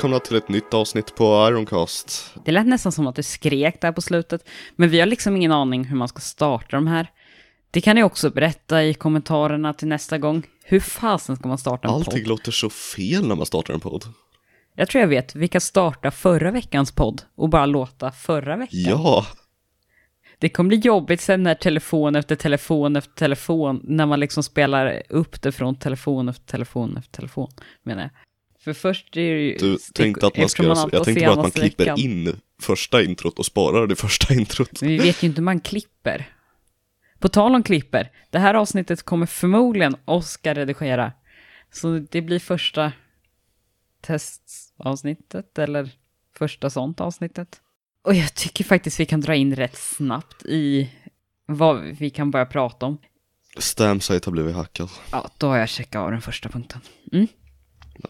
Välkomna till ett nytt avsnitt på Ironcast. Det lät nästan som att du skrek där på slutet, men vi har liksom ingen aning hur man ska starta de här. Det kan ni också berätta i kommentarerna till nästa gång. Hur fasen ska man starta en Allting podd? låter så fel när man startar en podd. Jag tror jag vet, vi kan starta förra veckans podd och bara låta förra veckan. Ja, Det kommer bli jobbigt sen när telefon efter telefon efter telefon, när man liksom spelar upp det från telefon efter telefon efter telefon, menar jag. För först är det ju... du tänkte att man ska göra så. Jag tänkte bara att man klipper veckan- in första introt och sparar det första introt. Men vi vet ju inte hur man klipper. På tal om klipper, det här avsnittet kommer förmodligen Oskar redigera. Så det blir första testavsnittet, eller första sånt avsnittet. Och jag tycker faktiskt vi kan dra in rätt snabbt i vad vi kan börja prata om. Stamsite har blivit hackad. Ja, då har jag checkat av den första punkten. Mm.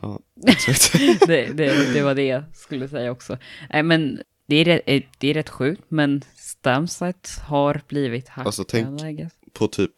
Ja, exakt. Det, det, det var det jag skulle säga också. Nej, men det är rätt, eh, det är rätt sjukt, men Stamsite har blivit hackad, Alltså, tänk- på typ,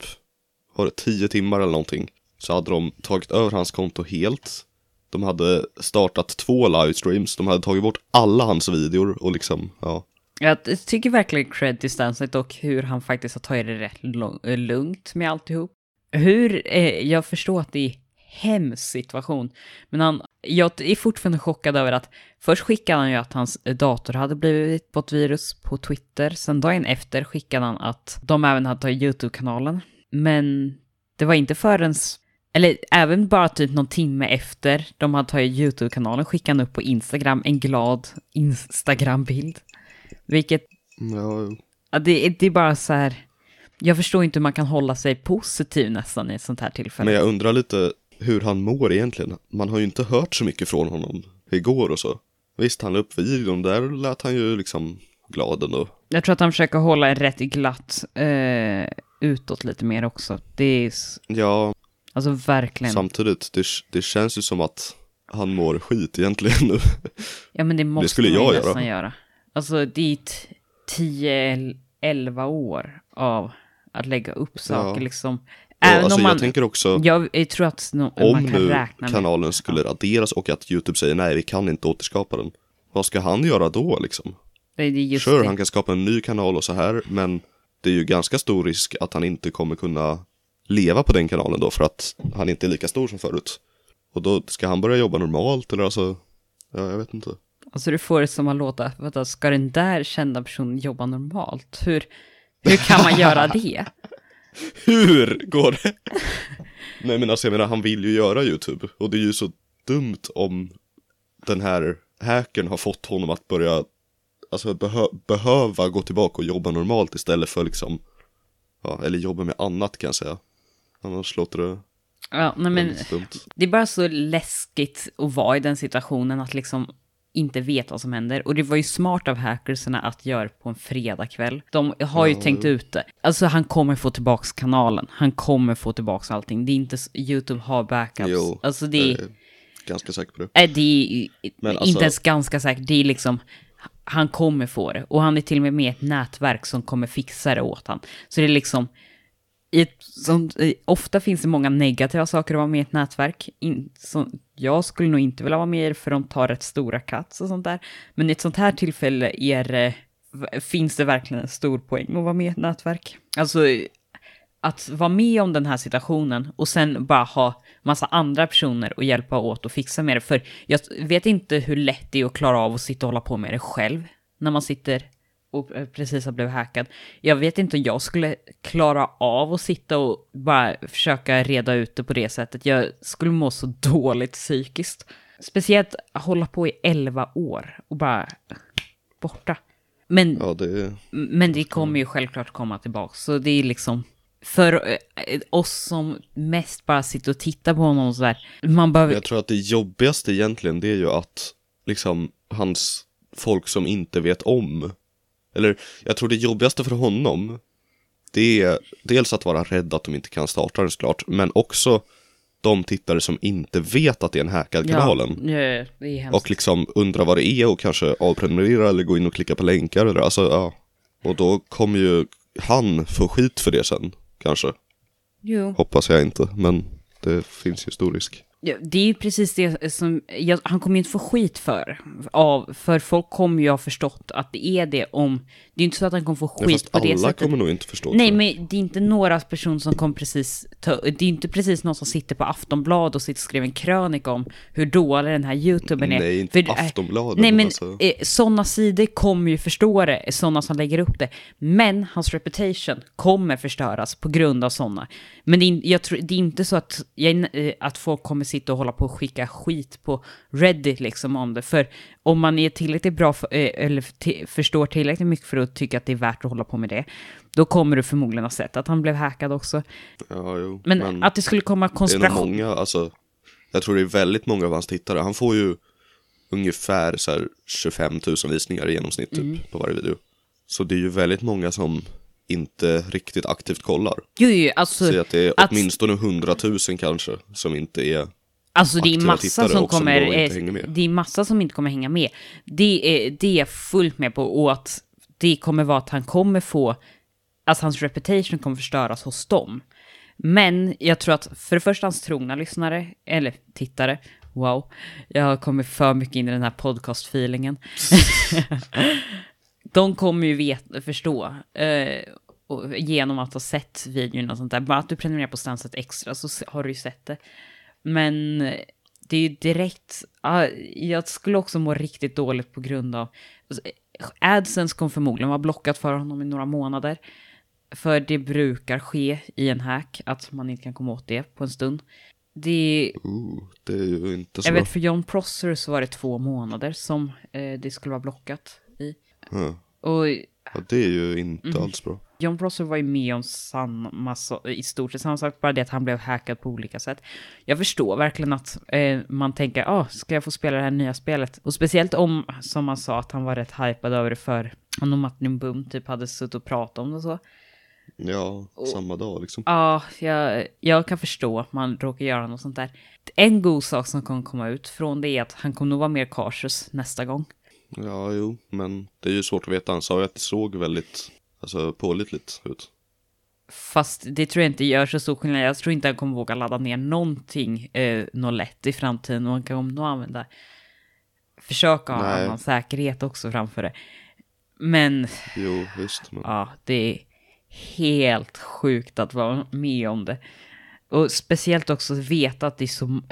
var det tio timmar eller någonting, så hade de tagit över hans konto helt. De hade startat två livestreams, de hade tagit bort alla hans videor och liksom, ja. Jag tycker verkligen cred till Stansett och hur han faktiskt har tagit det rätt eh, lugnt med alltihop. Hur, eh, jag förstår att det hemsk situation, men han, jag är fortfarande chockad över att först skickade han ju att hans dator hade blivit på ett virus på Twitter, sen dagen efter skickade han att de även hade tagit YouTube-kanalen. Men det var inte förrän, eller även bara typ någon timme efter de hade tagit YouTube-kanalen skickade han upp på Instagram en glad Instagram-bild. Vilket, ja det, är- det är bara så här, jag förstår inte hur man kan hålla sig positiv nästan i ett sånt här tillfälle. Men jag undrar lite hur han mår egentligen. Man har ju inte hört så mycket från honom igår och så. Visst, han la upp videon, där lät han ju liksom glad ändå. Jag tror att han försöker hålla en rätt glatt eh, utåt lite mer också. Det är, Ja, alltså verkligen. samtidigt, det, det känns ju som att han mår skit egentligen nu. Ja men det måste skulle man ju jag göra. nästan göra. Alltså det är t- 10-11 år av att lägga upp saker Ja. liksom. Även alltså, om man, jag tänker också, jag, tror att no, om nu räkna med. kanalen skulle raderas och att YouTube säger nej, vi kan inte återskapa den. Vad ska han göra då liksom? Det är just Sure, det. han kan skapa en ny kanal och så här, men det är ju ganska stor risk att han inte kommer kunna leva på den kanalen då för att han inte är lika stor som förut. Och då ska han börja jobba normalt eller alltså, ja jag vet inte. Alltså du får det som att låta, vänta, ska den där kända personen jobba normalt? Hur, hur kan man göra det? Hur går det? Nej men alltså jag menar, han vill ju göra YouTube och det är ju så dumt om den här hackern har fått honom att börja, alltså behö behöva gå tillbaka och jobba normalt istället för liksom, ja, eller jobba med annat kan jag säga. Annars låter det Ja, nej men det är bara så läskigt att vara i den situationen att liksom inte veta vad som händer. Och det var ju smart av hackersarna att göra på en fredagkväll. De har ju Ja, tänkt ut det. Alltså han kommer få tillbaks kanalen. Han kommer få tillbaks allting. Det är inte, YouTube har backups. Jo, alltså det är, ganska säker på det. Nej, det är Men inte alltså- ens ganska säkert. Det är liksom, han kommer få det. Och han är till och med med i ett nätverk som kommer fixa det åt han. Så det är liksom, i ett, sånt, ofta finns det många negativa saker att vara med i ett nätverk. In, som, jag skulle nog inte vilja vara med i det för de tar rätt stora cuts och sånt där. Men i ett sånt här tillfälle är, finns det verkligen en stor poäng att vara med i ett nätverk. Alltså, att vara med om den här situationen och sen bara ha massa andra personer och hjälpa åt och fixa med det. För jag vet inte hur lätt det är att klara av att sitta och hålla på med det själv när man sitter och eh, precis har blivit hackad. Jag vet inte om jag skulle klara av att sitta och bara försöka reda ut det på det sättet. Jag skulle må så dåligt psykiskt. Speciellt hålla på i 11 år och bara borta. Men Ja, det men det kommer ju självklart komma tillbaka. Så det är liksom för eh, oss som mest bara sitter och tittar på honom och sådär. Man behöver... jag tror att det jobbigaste egentligen det är ju att liksom hans folk som inte vet om eller jag tror det jobbigaste för honom det är dels att vara rädd att de inte kan starta den såklart men också de tittare som inte vet att det är en hackad kanalen. Ja, och liksom undrar vad det är och kanske avprenumerera eller gå in och klicka på länkar eller alltså ja. Och då kommer ju han få skit för det sen kanske. Jo. hoppas jag inte men det finns ju stor risk det är ju precis det som, jag, han kommer ju inte få skit för, av, för folk kommer ju ha förstått att det är det om, det är inte så att han kommer få skit fast på det alla sättet. kommer nog inte förstå Nej, det. men det är inte några personer som kommer precis ta, det är inte precis någon som sitter på Aftonblad och sitter och skriver en krönika om hur dålig den här YouTubern är. Nej, inte För, äh, Aftonbladet, Nej, men alltså- eh, sådana sidor kommer ju förstå det, sådana som lägger upp det. Men hans reputation kommer förstöras på grund av sådana. Men det är, jag tror, det är inte så att, jag, eh, att folk kommer sitta och hålla på och skicka skit på Reddit liksom om det. För om man är tillräckligt bra, för, eh, eller förstår tillräckligt mycket för att tycka att det är värt att hålla på med det, då kommer du förmodligen ha sett att han blev hackad också. Ja, jo. Men, att det skulle komma det är nog konspiration... många, alltså. Jag tror det är väldigt många av hans tittare. Han får ju ungefär så här 25 000 visningar i genomsnitt typ Mm. på varje video. Så det är ju väldigt många som inte riktigt aktivt kollar. Jo, jo, alltså... Säg att det är att- åtminstone 100 000 kanske som inte är Alltså det är massa som som kommer, inte eh, det är massa som inte kommer hänga med. Det är, det är jag fullt med på och att det kommer vara att han kommer få, alltså hans reputation kommer förstöras hos dem. Men jag tror att för det första hans trogna lyssnare, eller tittare, wow, jag har kommit för mycket in i den här podcast-feelingen. De kommer ju veta, förstå, eh, genom att ha sett videon och sånt där. Bara att du prenumererar på Stanset Extra så har du ju sett det. Men det är ju direkt, ja, jag skulle också må riktigt dåligt på grund av, alltså, AdSense kommer förmodligen vara blockat för honom i några månader. För det brukar ske i en hack, att man inte kan komma åt det på en stund. Det, Ooh, det är ju inte så jag vet för John Prosser så var det två månader som eh, det skulle vara blockat i. Ja. Och Ja, det är ju inte Mm. alls bra. John Prosser var ju med om samma, i stort sett samma sak, bara det att han blev hackad på olika sätt. Jag förstår verkligen att eh, man tänker, ah, ska jag få spela det här nya spelet? Och speciellt om, som man sa, att han var rätt hypad över det för honom Martin Boom typ hade suttit och pratat om det och så. Ja, samma dag liksom. Ja, jag, jag kan förstå att man råkar göra något sånt där. En god sak som kommer komma ut från det är att han kommer nog vara mer cautious nästa gång. Ja, jo, men det är ju svårt att veta. Han sa ju att det såg väldigt, alltså pålitligt ut. Fast det tror jag inte gör så stor skillnad. Jag tror inte han kommer våga ladda ner någonting eh, något lätt i framtiden. Och han kommer nog använda, försöka ha Nej. annan säkerhet också framför det. Men Jo, visst. Men... ja, det är helt sjukt att vara med om det. Och speciellt också veta att det är så...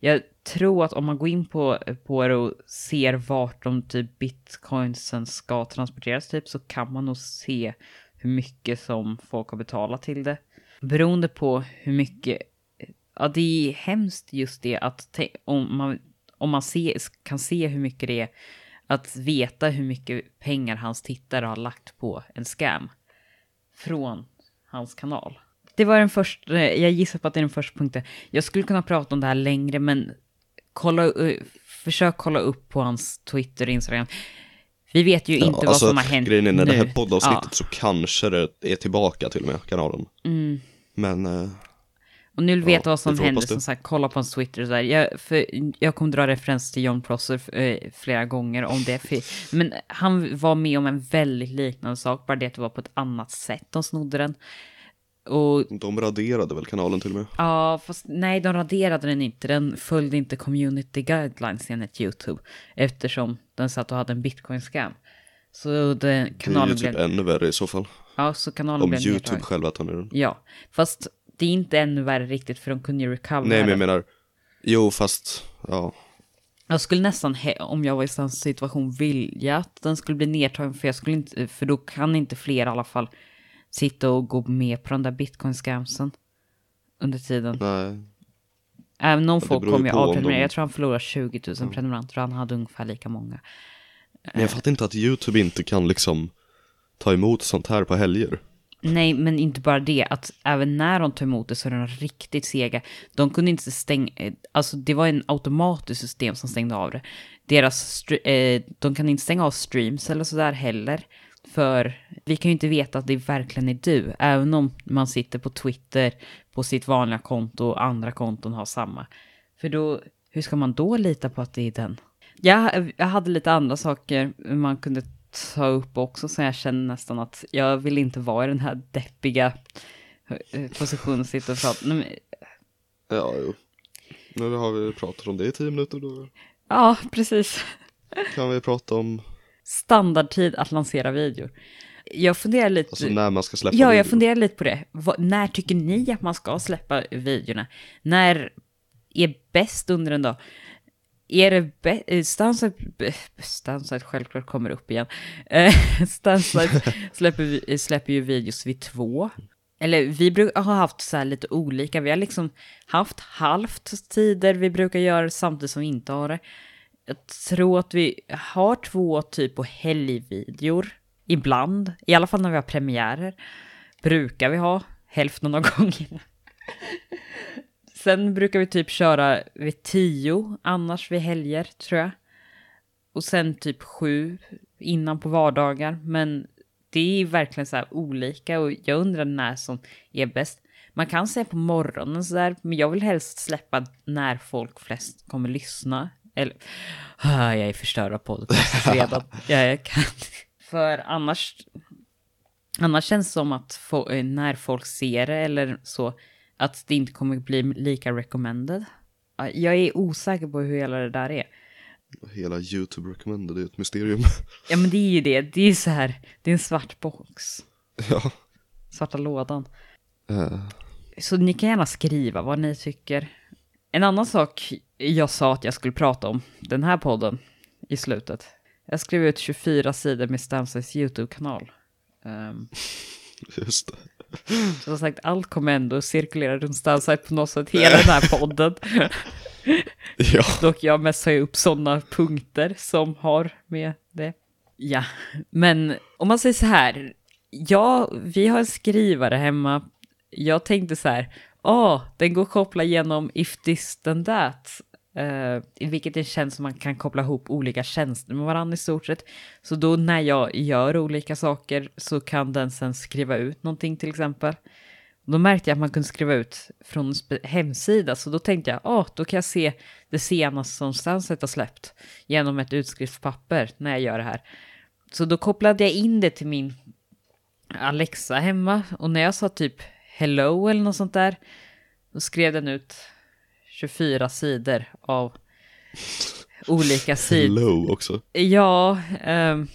Jag tro att om man går in på, på det och ser vart de typ bitcoinsen ska transporteras typ så kan man nog se hur mycket som folk har betalat till det. Beroende på hur mycket... Ja, det är hemskt just det att om man, om man se, kan se hur mycket det är att veta hur mycket pengar hans tittare har lagt på en scam från hans kanal. Det var den första, jag gissar på att det är den första punkten. Jag skulle kunna prata om det här längre, men kolla, eh, försök kolla upp på hans Twitter och Instagram. Vi vet ju inte vad som har hänt alltså, Grejen är, när nu. det här poddavsnittet Ja. så kanske det är tillbaka till och med, kanalen. Mm. Men, eh, Och nu vet Ja, vad som händer, som sagt, kolla på hans Twitter och så där. Jag, för, jag kommer dra referens till John Prosser eh, flera gånger om det. För, men han var med om en väldigt liknande sak, bara det att det var på ett annat sätt de snodde den. Och de raderade väl kanalen till och med. Ja, fast nej, de raderade den inte. Den följde inte community guidelines enligt YouTube. Eftersom den satt och hade en bitcoin-scam. Så den, Det är ju kanalen typ blev... ännu värre i så fall. Ja, så kanalen Om blev YouTube nedtagen. själva tar ner den. Ja, fast det är inte ännu värre riktigt för de kunde ju recover Nej, men jag menar, jo fast, ja. Jag skulle nästan, om jag var i samma situation, vilja att den skulle bli nedtagen. För, jag skulle inte, för då kan inte fler i alla fall sitta och gå med på den där bitcoin-scamsen under tiden. Nej, Även om folk kommer ju avprenumerera. de- Jag tror han förlorar 20 000 prenumeranter och han hade ungefär lika många. men jag fattar inte att YouTube inte kan liksom ta emot sånt här på helger. Nej, men inte bara det. Att även när de tar emot det så är de riktigt sega. De kunde inte stänga... eh, Alltså det var en automatiskt system som stängde av det. Deras... Eh, de kan inte stänga av streams eller sådär heller. För vi kan ju inte veta att det verkligen är du. Även om man sitter på Twitter på sitt vanliga konto och andra konton har samma. För då... Hur ska man då lita på att det är den? Jag, jag hade lite andra saker man kunde ta upp också, så jag känner nästan att jag vill inte vara i den här deppiga eh, positionen, sitta och prata. Men, Ja, jo. Nu har vi pratat om det i tio minuter då Ja, precis. kan vi prata om Standardtid att lansera videor. Jag funderar lite... alltså, när man ska släppa Ja, jag video. funderar lite på det. Vad, när tycker ni att man ska släppa videorna? När är bäst under en dag? Är det bäst... Stanside... Stanside självklart kommer upp igen. Eh, Stanside släpper, vi- släpper ju videos vid två. Eller vi har haft så här lite olika. Vi har liksom haft halvt tider vi brukar göra samtidigt som vi inte har det. Jag tror att vi har två typ på helgvideor. Ibland. I alla fall när vi har premiärer. Brukar vi ha. Hälften av gångerna. Sen brukar vi typ köra vid tio, annars vid helger tror jag. Och sen typ sju innan på vardagar. Men det är verkligen så här olika och jag undrar när som är bäst. Man kan säga på morgonen så där, men jag vill helst släppa när folk flest kommer lyssna. Eller, ah, jag är förstörd av podcast redan. jag, jag kan. För annars, annars känns det som att få, eh, när folk ser det eller så, att det inte kommer bli lika recommended. Jag är osäker på hur hela det där är. Hela YouTube recommended är ett mysterium. Ja men det är ju det, det är så här, det är en svart box. ja. Svarta lådan. Eh, Så ni kan gärna skriva vad ni tycker. En annan sak jag sa att jag skulle prata om den här podden i slutet. Jag skrev ut 24 sidor med Stansays YouTube-kanal. Um, just det. som sagt, allt kommer ändå cirkulera runt Stanside på något sätt, hela den här podden. Ja. Dock jag mest har upp sådana punkter som har med det. Ja, men om man säger så här. Ja, vi har en skrivare hemma. Jag tänkte så här. Åh, den går att koppla genom if this then that. Uh, vilket är en tjänst som man kan koppla ihop olika tjänster med varandra i stort sett. Så då när jag gör olika saker så kan den sen skriva ut någonting till exempel. Då märkte jag att man kunde skriva ut från hemsida, så då tänkte jag, ja, då kan jag se det senaste som Sunset har släppt genom ett utskriftspapper när jag gör det här. Så då kopplade jag in det till min Alexa hemma och när jag sa typ hello eller något sånt där, då skrev den ut 24 sidor av olika sidor. Hello också. Ja, ehm,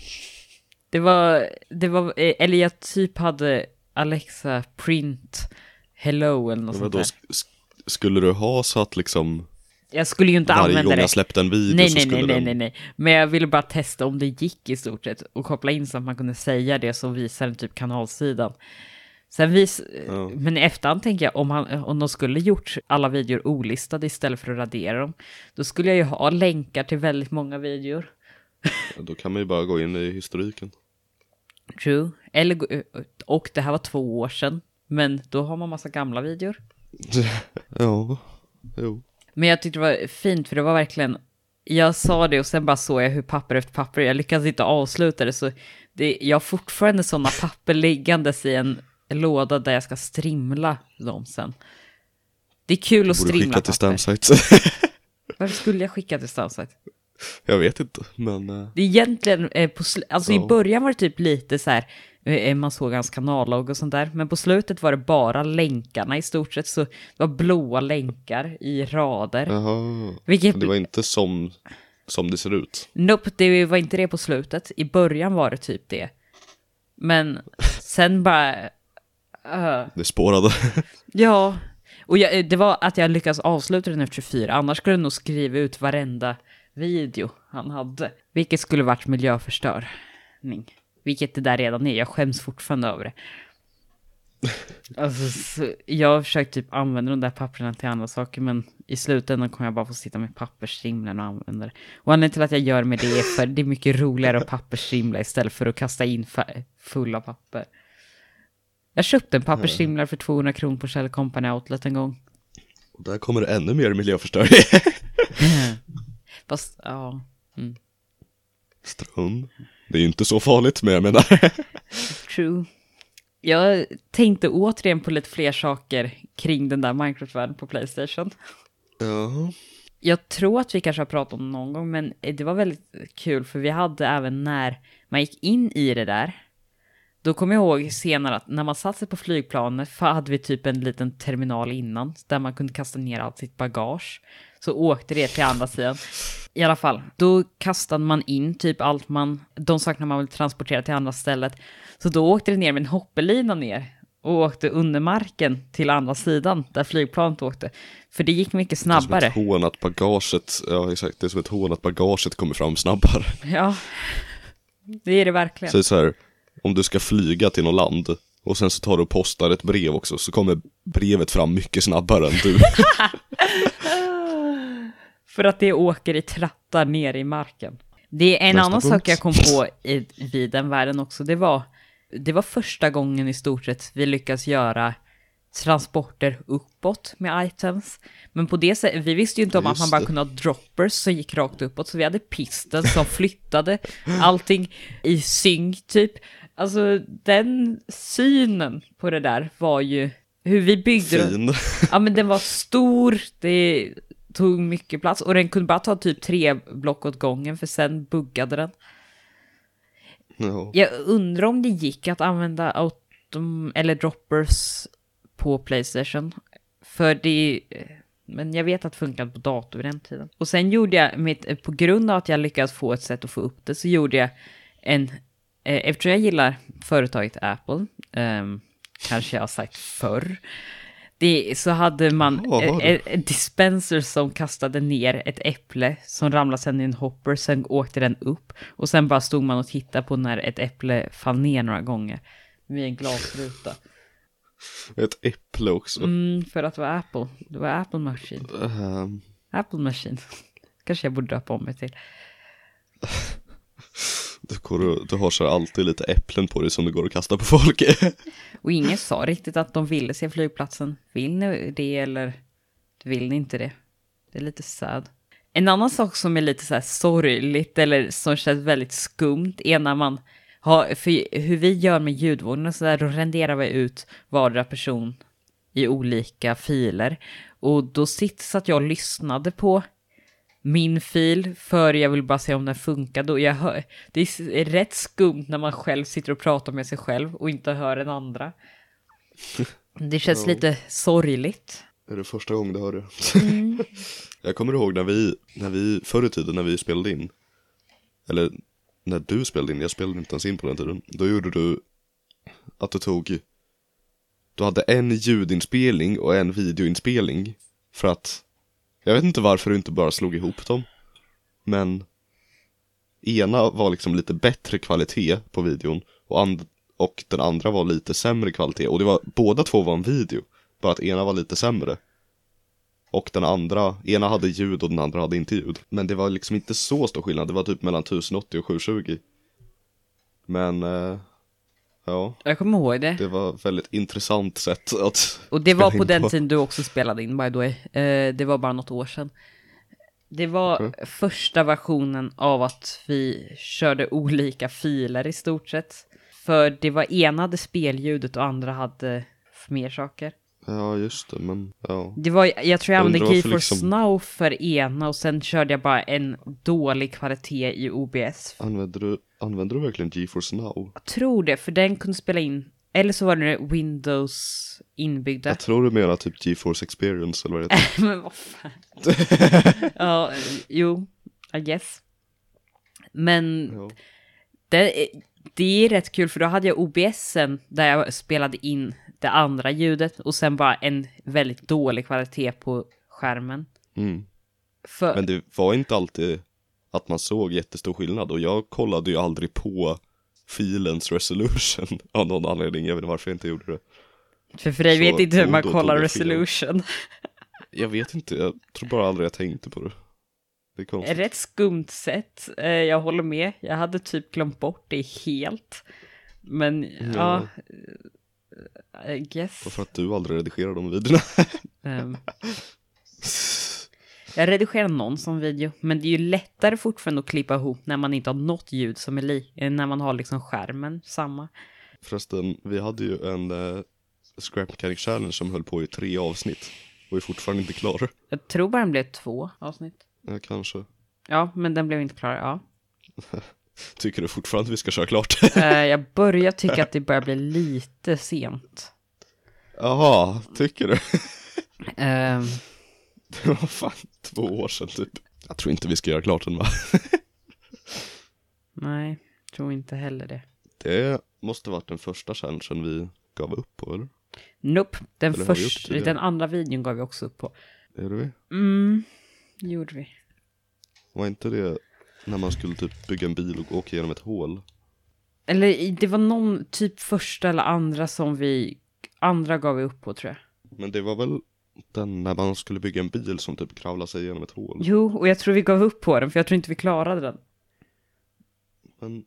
det var, det var, eh, eller jag typ hade Alexa print hello eller något sånt där. sk- sk- skulle du ha så att liksom Jag skulle ju inte varje använda gång det. jag släppte en video Nej, så nej, skulle nej, nej, den... nej, nej. Men jag ville bara testa om det gick i stort sett och koppla in så att man kunde säga det så visar den typ kanalsidan. Sen vis, Ja. men i efterhand tänker jag om, han, om de skulle gjort alla videor olistade istället för att radera dem, då skulle jag ju ha länkar till väldigt många videor. Då kan man ju bara gå in i historiken. True. Eller, och det här var två år sedan, men då har man massa gamla videor. ja, jo. Men jag tyckte det var fint för det var verkligen, jag sa det och sen bara såg jag hur papper efter papper, jag lyckades inte avsluta det så det, jag har fortfarande sådana papper liggandes i en låda där jag ska strimla dem sen. Det är kul att strimla skicka till papper. Stamsite. Varför skulle jag skicka till Stansite? jag vet inte, men eh, Det är egentligen, eh, på alltså Ja. i början var det typ lite så här, eh, man såg hans kanallogg och sånt där, men på slutet var det bara länkarna i stort sett, så det var blåa länkar i rader. jaha. Vilket, det var inte som, som det ser ut. Nope, det var inte det på slutet. I början var det typ det. Men sen bara... eh, Det spårade. ja, och jag, det var att jag lyckades avsluta den efter 24. Annars skulle jag nog skriva ut varenda video han hade. Vilket skulle varit miljöförstörning. Vilket det där redan är. Jag skäms fortfarande över det. Alltså, så, jag har försökt typ använda de där papperna till andra saker, men i slutändan kommer jag bara få sitta med pappersstrimlen och använda det. Och anledningen till att jag gör med det är för det är mycket roligare att pappersstrimla istället för att kasta in fulla papper. Jag köpte en pappersstrimlare för 200 kronor på Shell Company Outlet en gång. Och där kommer det ännu mer miljöförstöring. Fast, ja. Mm. Ström. Det är ju inte så farligt, men jag menar. True. Jag tänkte återigen på lite fler saker kring den där Minecraft-världen på Playstation. ja. Jag tror att vi kanske har pratat om det någon gång, men det var väldigt kul för vi hade även när man gick in i det där. Då kommer jag ihåg senare att när man satt sig på flygplanet hade vi typ en liten terminal innan där man kunde kasta ner allt sitt bagage. så åkte det till andra sidan. I alla fall, då kastade man in typ allt man, de sakerna man vill transportera till andra stället. Så då åkte det ner med en hoppelina ner och åkte under marken till andra sidan där flygplanet åkte. För det gick mycket Det är som snabbare. ett hån att bagaget, ja exakt, det är som ett hån att bagaget kommer fram snabbare. Ja, det är det verkligen. Så det är så här, om du ska flyga till något land och sen så tar du och postar ett brev också så kommer brevet fram mycket snabbare än du. För att det åker i trattar ner i marken. Det är en Nästa annan punkt. sak jag kom på i, vid den världen också. Det var, det var första gången i stort sett vi lyckas göra transporter uppåt med items. Men på det sättet, vi visste ju inte om Ja, att man just bara kunde ha droppers som gick rakt uppåt. Så vi hade pisten som flyttade allting i synk typ. Alltså den synen på det där var ju hur vi byggde. Fin. Ja men den var stor, det tog mycket plats och den kunde bara ta typ tre block åt gången för sen buggade den. Ja. Jag undrar om det gick att använda autom eller droppers på Playstation. För det men jag vet att det funkade på dator vid den tiden. Och sen gjorde jag, mitt, på grund av att jag lyckades få ett sätt att få upp det, så gjorde jag en, eftersom jag gillar företaget Apple, ehm, kanske jag har sagt förr, det, så hade man eh, du? en, en dispenser som kastade ner ett äpple som ramlade sen i en hopper, sen åkte den upp och sen bara stod man och tittade på när ett äpple fall ner några gånger vid en glasruta. Ett äpple också. Mm, för att det var Apple. Det var Apple Machine. Ehm, Apple Machine. Kanske jag borde döpa om mig till. du, går och, du har så alltid lite äpplen på dig som du går och kastar på folk. Och ingen sa riktigt att de ville se flygplatsen. Vill ni det eller vill ni inte det? Det är lite sad. En annan sak som är lite så här sorgligt eller som känns väldigt skumt är när man har, för hur vi gör med ljudvågorna så där, då renderar vi ut vardera person i olika filer. Och då sitter så att jag lyssnade på min fil för jag vill bara se om den funkade och jag hör, det är rätt skumt när man själv sitter och pratar med sig själv och inte hör en andra. Det känns Ja. lite sorgligt. Är det första gången du hör det? Mm. jag kommer ihåg när vi, när vi, förr i tiden när vi spelade in, eller när du spelade in, jag spelade inte ens in på den tiden, då gjorde du att du tog, du hade en ljudinspelning och en videoinspelning för att, jag vet inte varför du inte bara slog ihop dem, men ena var liksom lite bättre kvalitet på videon och, and- och den andra var lite sämre kvalitet och det var, båda två var en video, bara att ena var lite sämre. Och den andra, ena hade ljud och den andra hade inte ljud. Men det var liksom inte så stor skillnad, det var typ mellan 1080 och 720. Men, eh, ja, Jag kommer ihåg det. det var ett väldigt intressant sätt att Och det var på den tiden du också spelade in, by the way. Eh, det var bara något år sedan. Det var Okej. första versionen av att vi körde olika filer i stort sett. För det var ena hade spelljudet och andra hade mer saker. Ja, just det, men ja. Det var, jag tror jag använde varför GeForce liksom- Now för ena och sen körde jag bara en dålig kvalitet i OBS. Använder du, använder du verkligen GeForce Now? Jag tror det, för den kunde spela in, eller så var det Windows inbyggda. Jag tror du menar typ GeForce Experience eller vad det heter. Men vad fan. ja, jo, I guess. Men Ja. det, det är rätt kul för då hade jag OBSen där jag spelade in det andra ljudet och sen bara en väldigt dålig kvalitet på skärmen. Mm. För, Men det var inte alltid att man såg jättestor skillnad och jag kollade ju aldrig på filens resolution av någon anledning, jag vet inte varför jag inte gjorde det. för, för dig så vet inte hur man kollar resolution. Jag vet inte, jag tror bara aldrig jag tänkte på det. Det är konstigt. Rätt skumt sätt, eh, jag håller med. Jag hade typ glömt bort det helt. Men ja, I guess. Varför att du aldrig redigerar de videorna? Ehm, jag redigerar någon som video, men det är ju lättare fortfarande att klippa ihop när man inte har något ljud som är lik, eh, när man har liksom skärmen samma. Förresten, vi hade ju en uh, Scrap Mechanic Challenge som höll på i tre avsnitt och är fortfarande inte klar. Jag tror bara den blev två avsnitt. Ja, kanske. Ja, men den blev inte klar, ja. Tycker du fortfarande att vi ska köra klart? Eh, jag börjar tycka att det börjar bli lite sent. Jaha, tycker du? Ehm, Det var fan två år sedan typ. Jag tror inte vi ska göra klart den va? Nej, tror inte heller det. Det måste varit den första challengen vi gav upp på eller? Nope, den, Eller har vi gjort först, det? den andra videon gav vi också upp på. Gjorde vi. Mm, gjorde vi. Var inte det när man skulle typ bygga en bil och åka genom ett hål? Eller det var någon typ första eller andra som vi, andra gav vi upp på tror jag. Men det var väl den när man skulle bygga en bil som typ kravlade sig genom ett hål? Jo, och jag tror vi gav upp på den för jag tror inte vi klarade den. Men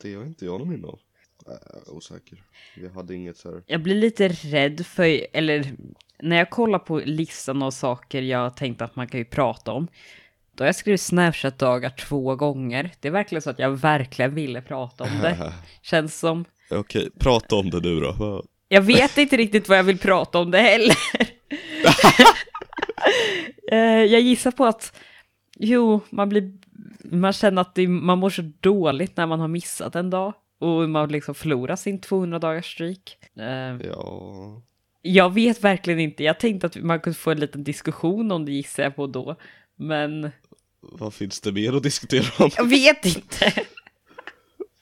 det har inte jag någon minne av. Äh, osäker. Vi hade inget så här. Jag blir lite rädd för, eller när jag kollar på listan av saker jag tänkte att man kan ju prata om. Då har jag skrivit Snapchat-dagar två gånger. Det är verkligen så att jag verkligen ville prata om det. Känns som. Okej, prata om det nu då. Jag vet inte riktigt vad jag vill prata om det heller. Eh, jag gissar på att, jo, man blir, man känner att det, man mår så dåligt när man har missat en dag. Och man liksom förlorar sin 200 dagars streak. Eh, Ja, Jag vet verkligen inte. Jag tänkte att man kunde få en liten diskussion om det gissar jag på då. Men vad finns det mer att diskutera om? jag vet inte.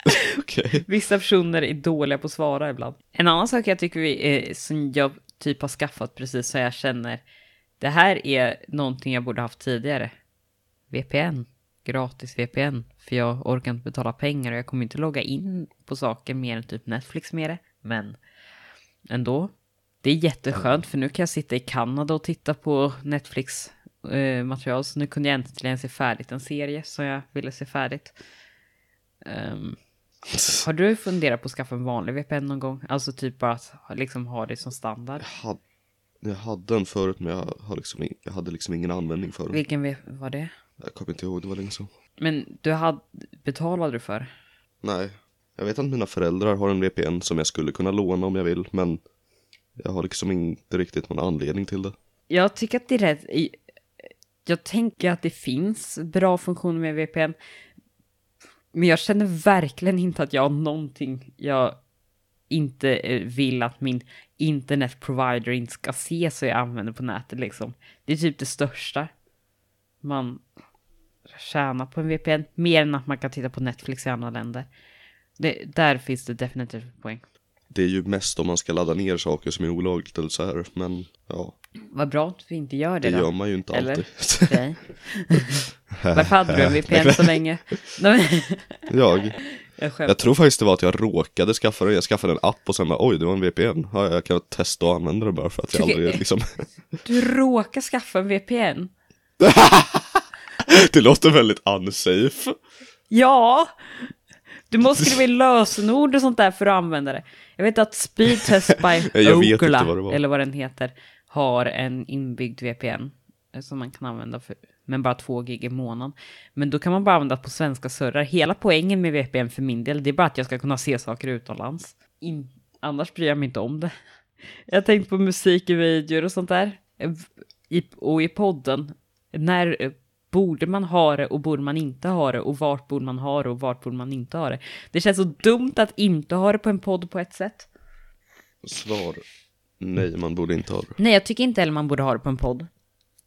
Okej. Vissa personer är dåliga på att svara ibland. En annan sak jag tycker vi, eh, som jag typ har skaffat precis så jag känner. Det här är någonting jag borde haft tidigare. VPN. Gratis VPN. För jag orkar inte betala pengar och jag kommer inte logga in på saker mer än typ Netflix med det. Men ändå. Det är jätteskönt för nu kan jag sitta i Kanada och titta på Netflix eh, material. Så nu kunde jag äntligen se färdigt en serie som jag ville se färdigt. Ehm, har du funderat på att skaffa en vanlig VPN någon gång? Alltså typ bara att liksom ha det som standard. Jag hade, jag hade en förut men jag, har liksom, jag hade liksom ingen användning för den. Vilken var det? Jag kommer inte ihåg, det var länge sedan. Men du hade, betalade du för? Nej, jag vet att mina föräldrar har en VPN som jag skulle kunna låna om jag vill, men jag har liksom inte riktigt någon anledning till det. Jag tycker att det är rätt. Jag tänker att det finns bra funktioner med VPN. Men jag känner verkligen inte att jag har någonting jag inte eh, vill att min internetprovider inte ska se så jag använder på nätet liksom. Det är typ det största man tjänar på en VPN. Mer än att man kan titta på Netflix i andra länder. Det, där finns det definitivt poäng. Det är ju mest om man ska ladda ner saker som är olagligt eller så här, men ja, Vad bra att vi inte gör det, det då. gör man ju inte Eller? alltid. Okej. Varför hade du en VPN så länge? Nej, jag, jag jag tror faktiskt det var att jag råkade skaffa det, jag skaffade en app och sen bara oj det var en VPN, ja, jag kan testa att använda det bara för att jag aldrig liksom Du råkar skaffa en VPN? Det låter väldigt unsafe. Ja! Du måste skriva in lösenord och sånt där för att använda det. Jag vet att Speedtest by Ocola, vad eller vad den heter, har en inbyggd VPN som man kan använda för, men bara två gig i månaden. Men då kan man bara använda på svenska servrar. Hela poängen med VPN för min del, det är bara att jag ska kunna se saker utomlands. In, annars bryr jag mig inte om det. Jag har tänkt på musik i videor och sånt där. I, och i podden, när borde man ha det och borde man inte ha det och vart borde man ha det och vart borde man inte ha det. Det känns så dumt att inte ha det på en podd på ett sätt. Svar. Nej, man borde inte ha det. Nej, jag tycker inte heller man borde ha det på en podd.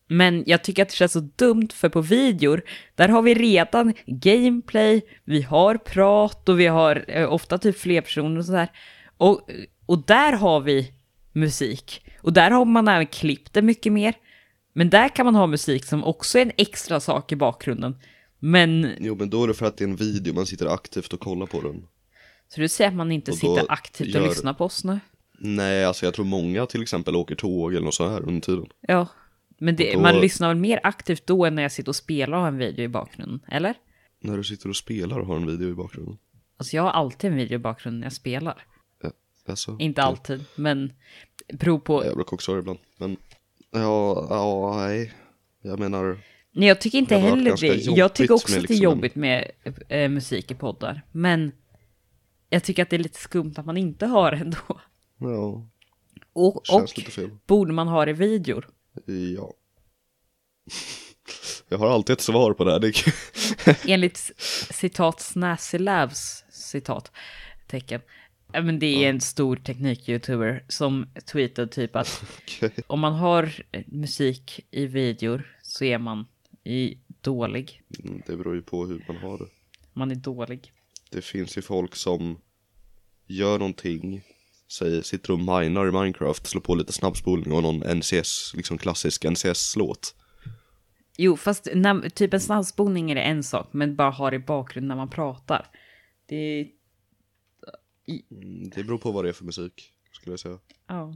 Men jag tycker att det känns så dumt för på videor, där har vi redan gameplay, vi har prat och vi har eh, ofta typ fler personer och sådär. Och, och där har vi musik. Och där har man även klippt det mycket mer. Men där kan man ha musik som också är en extra sak i bakgrunden. Men, Jo, men då är det för att det är en video, man sitter aktivt och kollar på den. så du säger att man inte Och sitter aktivt och gör- lyssnar på oss nu? Nej, alltså jag tror många till exempel åker tåg eller något så här under tiden. Ja, men det, Och då- man lyssnar väl mer aktivt då än när jag sitter och spelar och har en video i bakgrunden, eller? När du sitter och spelar och har en video i bakgrunden. Alltså jag har alltid en video i bakgrunden när jag spelar. Alltså, Inte okej. alltid, men beror på. Jag brukar också ha det ibland. Men, ja, ja, nej. Jag menar, Nej, jag tycker inte heller det. Jag tycker också att det är liksom jobbigt med eh, musik i poddar. Men jag tycker att det är lite skumt att man inte har det ändå. ja, Och, och borde man ha det i videor? Ja. Jag har alltid ett svar på det här. Enligt citat Snazzy Labs citat tecken. Men det är en stor teknik-youtuber som tweetade typ att Okej. om man har eh, musik i videor så är man i dålig. Mm, Det beror ju på hur man har det. Man är dålig. Det finns ju folk som gör någonting, säger, sitter och minar i Minecraft, slår på lite snabbspolning och någon NCS, liksom klassisk NCS-låt. Jo, fast när, typ en snabbspolning är det en sak, men bara ha det i bakgrunden när man pratar. Det är... Mm, Det beror på vad det är för musik, skulle jag säga. Ja.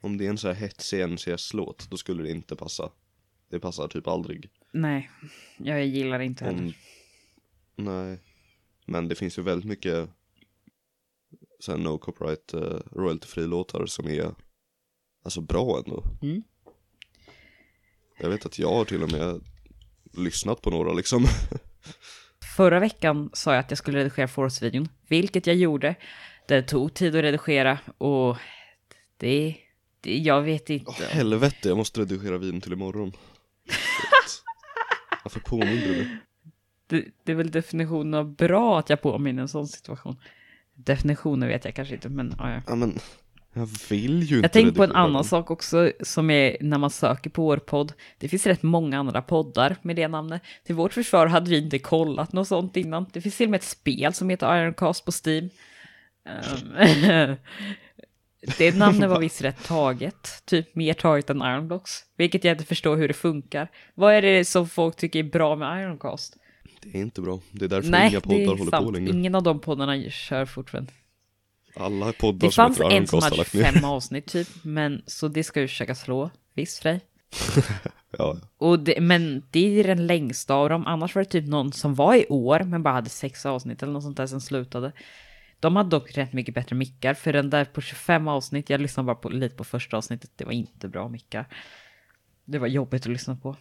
Om det är en så här hetsig NCS-låt, då skulle det inte passa. Det passar typ aldrig. Nej, jag gillar det inte heller. Om... Nej. Men det finns ju väldigt mycket så här no copyright uh, royalty-fri låtar som är alltså bra ändå. Mm. Jag vet att jag har till och med lyssnat på några liksom. Förra veckan sa jag att jag skulle redigera Force-videon, vilket jag gjorde. Det tog tid att redigera och det, det jag vet inte. Åh helvete, jag måste redigera videon till imorgon. Varför påminner du mig? Det, det är väl definitionen av bra att jag påminner en sån situation. Definitionen vet jag kanske inte, men ja, ja. Ja men, jag vill ju inte Jag tänkte på en annan sak också som är när man söker på vår podd. Det finns rätt många andra poddar med det namnet. Till vårt försvar hade vi inte kollat något sånt innan. Det finns till och med ett spel som heter Ironcast på Steam. Ehm, det namnet var visst rätt taget, typ mer taget än Ironblocks, vilket jag inte förstår hur det funkar. Vad är det som folk tycker är bra med Ironcast? Det är inte bra, det är därför Nej, inga det poddar är håller på sant. längre. Ingen av de poddarna kör fortfarande. Alla poddar Det fanns en som hade lagt ner. fem avsnitt typ, men så det ska ju försöka slå. Visst Frej? Ja, Och det, men det är den längsta av dem. Annars var det typ någon som var i år, men bara hade sex avsnitt eller något sånt där som slutade. De hade dock rätt mycket bättre mickar, för den där på 25 avsnitt, jag lyssnade bara på, lite på första avsnittet, det var inte bra mickar. Det var jobbigt att lyssna på.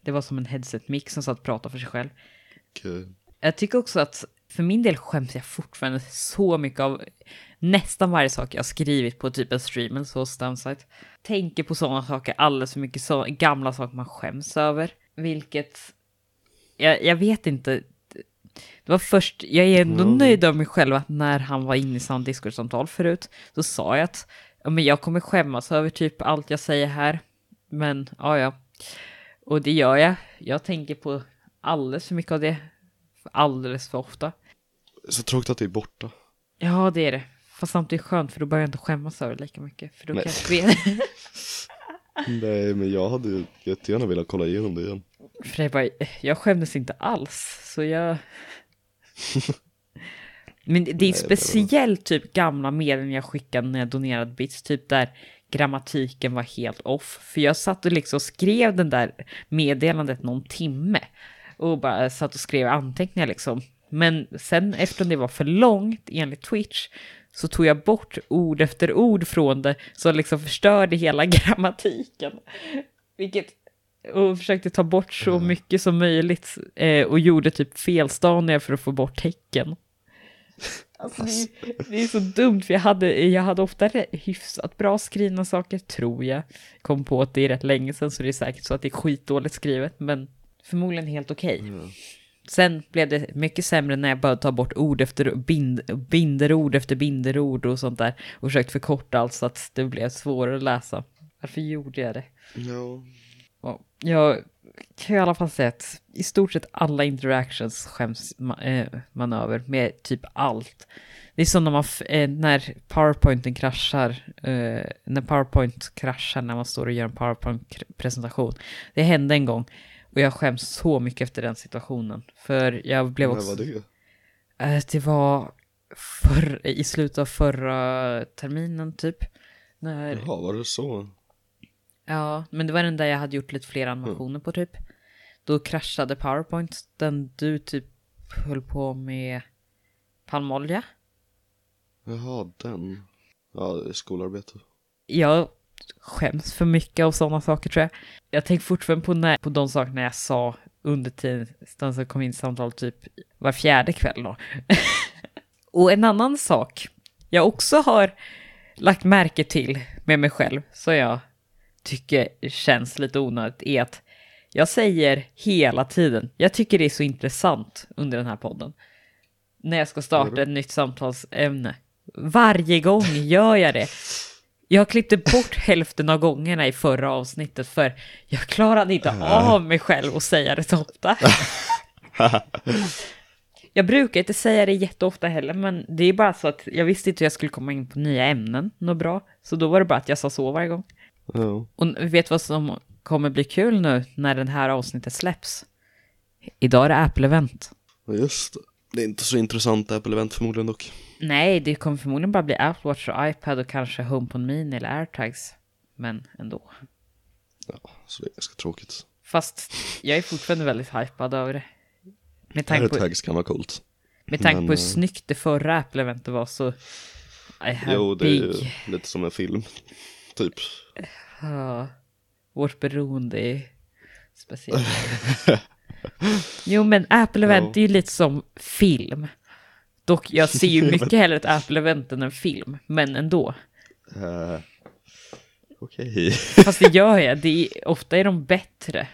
Det var som en headset-mick som satt och pratade för sig själv. okej. Jag tycker också att för min del skäms jag fortfarande så mycket av nästan varje sak jag har skrivit på typ en stream eller så, Stamsite. Tänker på sådana saker alldeles för mycket, så gamla saker man skäms över. Vilket, jag, jag vet inte. Det var först, jag är ändå Mm. nöjd av mig själv att när han var inne i samma Discord-samtal förut, så sa jag att ja, men jag kommer skämmas över typ allt jag säger här. Men ja, ja. Och det gör jag. Jag tänker på alldeles för mycket av det. Alldeles för ofta. Så tråkigt att det är borta. Ja, det är det. Fast samtidigt skönt, för då börjar jag inte skämmas över det lika mycket. För då Nej. kan jag veta. Nej, men jag hade ju jättegärna velat kolla igenom det igen. För jag bara, jag skämdes inte alls, så jag... Men det är Nej, speciellt typ gamla meddelanden jag skickade när jag donerade bits, typ där grammatiken var helt off. För jag satt och liksom skrev den där meddelandet någon timme och bara satt och skrev anteckningar liksom. Men sen eftersom det var för långt enligt Twitch så tog jag bort ord efter ord från det så liksom förstörde hela grammatiken. Vilket och försökte ta bort så mycket som möjligt eh, och gjorde typ felstavningar för att få bort tecken. Alltså, det, är, det är så dumt, för jag hade, jag hade ofta hyfsat bra skrivna saker, tror jag. Kom på att det är rätt länge sedan, så det är säkert så att det är skitdåligt skrivet, men förmodligen helt okej. Sen blev det mycket sämre när jag började ta bort ord efter bind, binderord efter binderord och sånt där. Och försökt förkorta allt så att det blev svårare att läsa. Varför gjorde jag det? Ja, jag kan i alla fall säga att i stort sett alla interactions skäms eh, man över med typ allt. Det är som när, man eh, när powerpointen kraschar, eh, när powerpoint kraschar när man står och gör en powerpoint-presentation. Det hände en gång och jag skäms så mycket efter den situationen. För jag blev också... var det? Eh, Det var förr, i slutet av förra terminen typ. När, Jaha, var det så? Ja, men det var den där jag hade gjort lite fler Mm. animationer på typ. Då kraschade Powerpoint, den du typ höll på med palmolja. Jaha, den. Ja, skolarbete. Jag skäms för mycket av sådana saker tror jag. Jag tänker fortfarande på, när, på de sakerna jag sa under tiden som kom in samtal typ var fjärde kväll då. Och en annan sak jag också har lagt märke till med mig själv, så jag tycker känns lite onödigt, är att jag säger hela tiden, jag tycker det är så intressant under den här podden. När jag ska starta ett nytt samtalsämne. Varje gång gör jag det. Jag klippte bort hälften av gångerna i förra avsnittet för jag klarade inte av mig själv att säga det så ofta. Jag brukar inte säga det jätteofta heller, men det är bara så att jag visste inte hur jag skulle komma in på nya ämnen, något bra. Så då var det bara att jag sa så varje gång. Ja. Och vet vad som kommer bli kul nu när den här avsnittet släpps? Idag är det Apple-event. Just det. Det är inte så intressant Apple-event förmodligen dock. Nej, det kommer förmodligen bara bli Apple Watch och iPad och kanske HomePod Mini eller AirTags. Men ändå. Ja, så det är ganska tråkigt. Fast jag är fortfarande väldigt hypad över det. Med tanke på, AirTags kan vara coolt. med tanke men, på hur eh, snyggt det förra Apple-eventet var så... I have Jo, det är ju big... lite som en film. Typ. Ja, vårt beroende är speciellt. jo, men Apple-event Ja. är ju lite som film. Dock, jag ser ju mycket hellre ett Apple-event än en film, men ändå. Uh, Okej. Fast det gör jag, det är, ofta är de bättre.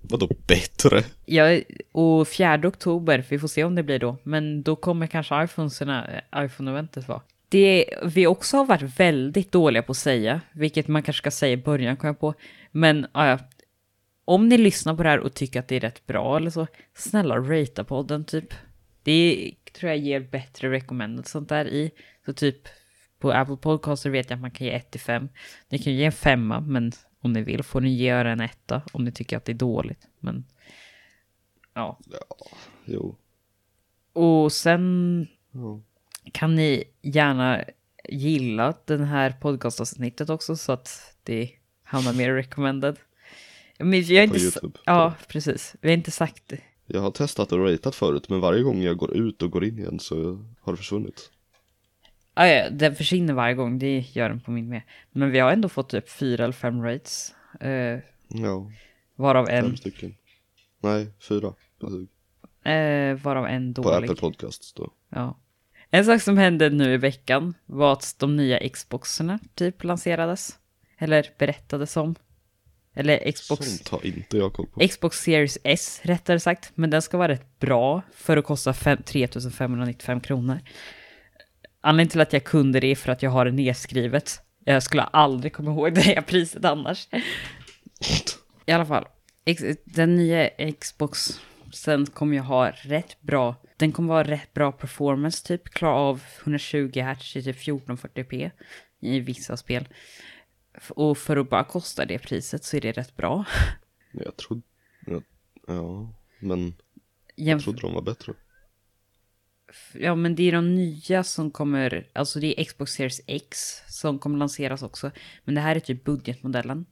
Vadå bättre? Ja, och 4 oktober, vi får se om det blir då, men då kommer kanske iPhonesarna, iPhone-eventet vara. Det vi också har varit väldigt dåliga på att säga, vilket man kanske ska säga i början, kom jag på, men ja, om ni lyssnar på det här och tycker att det är rätt bra eller så, snälla ratea podden typ. Det tror jag ger bättre recommended och sånt där i. Så typ på Apple Podcaster vet jag att man kan ge 1 till 5. Ni kan ge en femma, men om ni vill får ni ge en etta om ni tycker att det är dåligt. Men ja. Jo. Och sen Ja. kan ni gärna gilla den här podcastavsnittet också så att det hamnar mer recommended. Men På inte YouTube. Ja, precis. Vi har inte sagt det. Jag har testat och ratat förut, men varje gång jag går ut och går in igen så har det försvunnit. Ah, ja, den försvinner varje gång, det gör den på min med. Men vi har ändå fått typ fyra eller fem rates. Eh, Ja, varav, fem en, stycken. Nej, fyra. Precis. eh, varav en På dålig. Apple Podcasts då. Ja. En sak som hände nu i veckan var att de nya Xboxerna typ lanserades. Eller berättades om. Eller Xbox, Sånt har inte jag koll på. Xbox Series S rättare sagt. Men den ska vara rätt bra för att kosta fem- 3595 kronor. Anledningen till att jag kunde det är för att jag har det nedskrivet. Jag skulle aldrig komma ihåg det här priset annars. I alla fall, den nya Xbox sen kommer jag ha rätt bra, den kommer vara rätt bra performance typ, klara av 120 Hz i typ 1440p i vissa spel. Och för att bara kosta det priset så är det rätt bra. Jag trodde... Ja, ja, men jag Jämf- trodde de var bättre. Ja, men det är de nya som kommer, alltså det är Xbox Series X som kommer lanseras också. Men det här är typ budgetmodellen.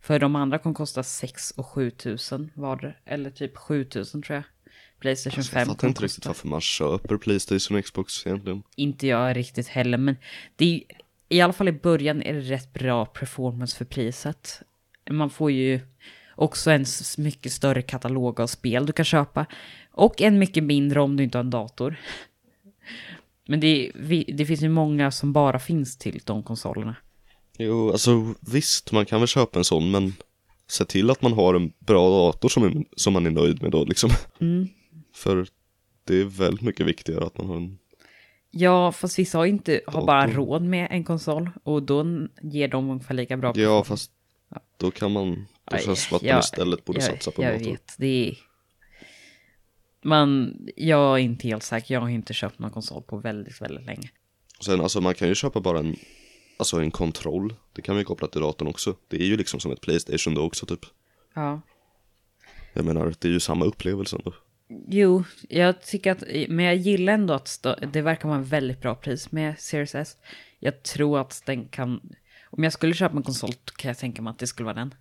För de andra kommer kosta 6 och 7 tusen var eller typ 7 tusen tror jag. Playstation Alltså, 5 jag fattar inte riktigt varför man köper Playstation och Xbox egentligen. Inte jag riktigt heller, men det är, i alla fall i början är det rätt bra performance för priset. Man får ju också en mycket större katalog av spel du kan köpa. Och en mycket mindre om du inte har en dator. Men det, det finns ju många som bara finns till de konsolerna. Jo, alltså visst, man kan väl köpa en sån, men se till att man har en bra dator som, är, som man är nöjd med då liksom. Mm. För det är väldigt mycket viktigare att man har en... Ja, fast vissa har inte har bara råd med en konsol och då ger de ungefär lika bra Ja, fast då kan man... Då känns det som att man jag- istället borde jag, satsa på Jag dator. vet, det är... Man, jag är inte helt säker, jag har inte köpt någon konsol på väldigt, väldigt länge. Sen alltså man kan ju köpa bara en, alltså en kontroll. Det kan vi koppla till datorn också. Det är ju liksom som ett Playstation då också typ. Ja. Jag menar, det är ju samma upplevelse då. Jo, jag tycker att, men jag gillar ändå att stå, det verkar vara en väldigt bra pris med Series S. Jag tror att den kan, om jag skulle köpa en konsol kan jag tänka mig att det skulle vara den.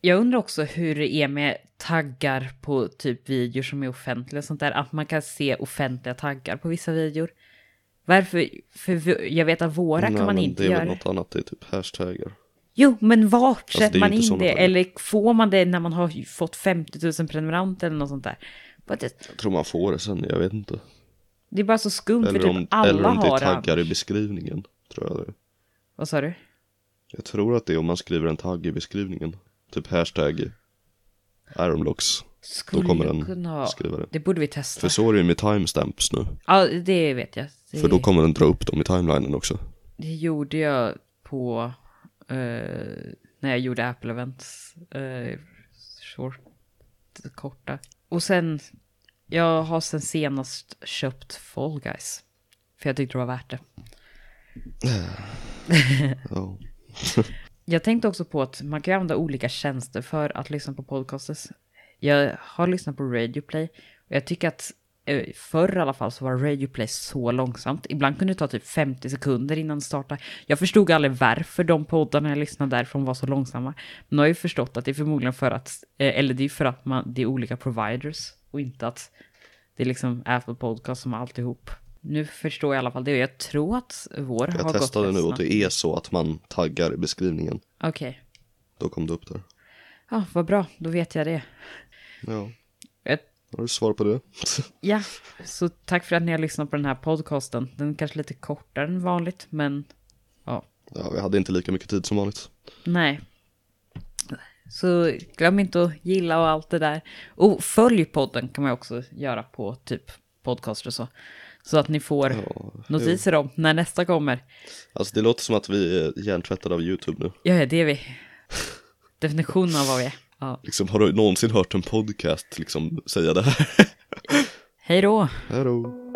Jag undrar också hur det är med taggar på typ videor som är offentliga och sånt där. Att man kan se offentliga taggar på vissa videor. Varför? För jag vet att våra kan Nej, man men inte Det är göra. väl något annat, det är typ hashtaggar. Jo, men vart Alltså, det sätter man in det? Eller får man det när man har fått 50 000 prenumeranter eller något sånt där? It, Jag tror man får det sen, jag vet inte. det är bara så skumt för Eller typ om, alla eller om det är taggar det. i beskrivningen. Tror jag det. Vad sa du? Jag tror att det är om man skriver en tagg i beskrivningen. Typ hashtag Ironblocks. Skulle kommer den kunna skriva det. Det borde vi testa. För så är det ju med timestamps nu. Ja, det vet jag. Det, För då kommer den dra upp dem i timelinen också. det gjorde jag på... eh, när jag gjorde Apple Events. Uh, short, korta. Och sen... Jag har sen senast köpt Fall Guys. För jag tyckte det var värt det. Ja. Jag tänkte också på att man kan använda olika tjänster för att lyssna på podcasters. Jag har lyssnat på Radioplay och jag tycker att eh, förr i alla fall så var Radioplay så långsamt. Ibland kunde det ta typ 50 sekunder innan det startade. Jag förstod aldrig varför de poddarna jag lyssnade därifrån var så långsamma. Men nu har jag ju förstått att det är förmodligen för att, eh, eller det är för att man, det är olika providers och inte att det är liksom Apple Podcast som har alltihop. Nu förstår jag i alla fall det och jag tror att vår har Jag gått testade rätt nu och det är så att man taggar i beskrivningen. Okej. Då kom det upp där. Ja, vad bra. Då vet jag det. Ja, har du svar på det? ja, så tack för att ni har lyssnat på den här podcasten. Den är kanske lite kortare än vanligt, men ja, Ja, vi hade inte lika mycket tid som vanligt. nej. Så glöm inte att gilla och allt det där. Och följ podden kan man också göra på typ podcast och så. Så att ni får Ja, notiser om när nästa kommer. Alltså det låter som att vi är hjärntvättade av YouTube nu. Ja, det är vi. Definitionen av vad vi är. Ja. Liksom, har du någonsin hört en podcast liksom säga det här? Hej då! Hej då.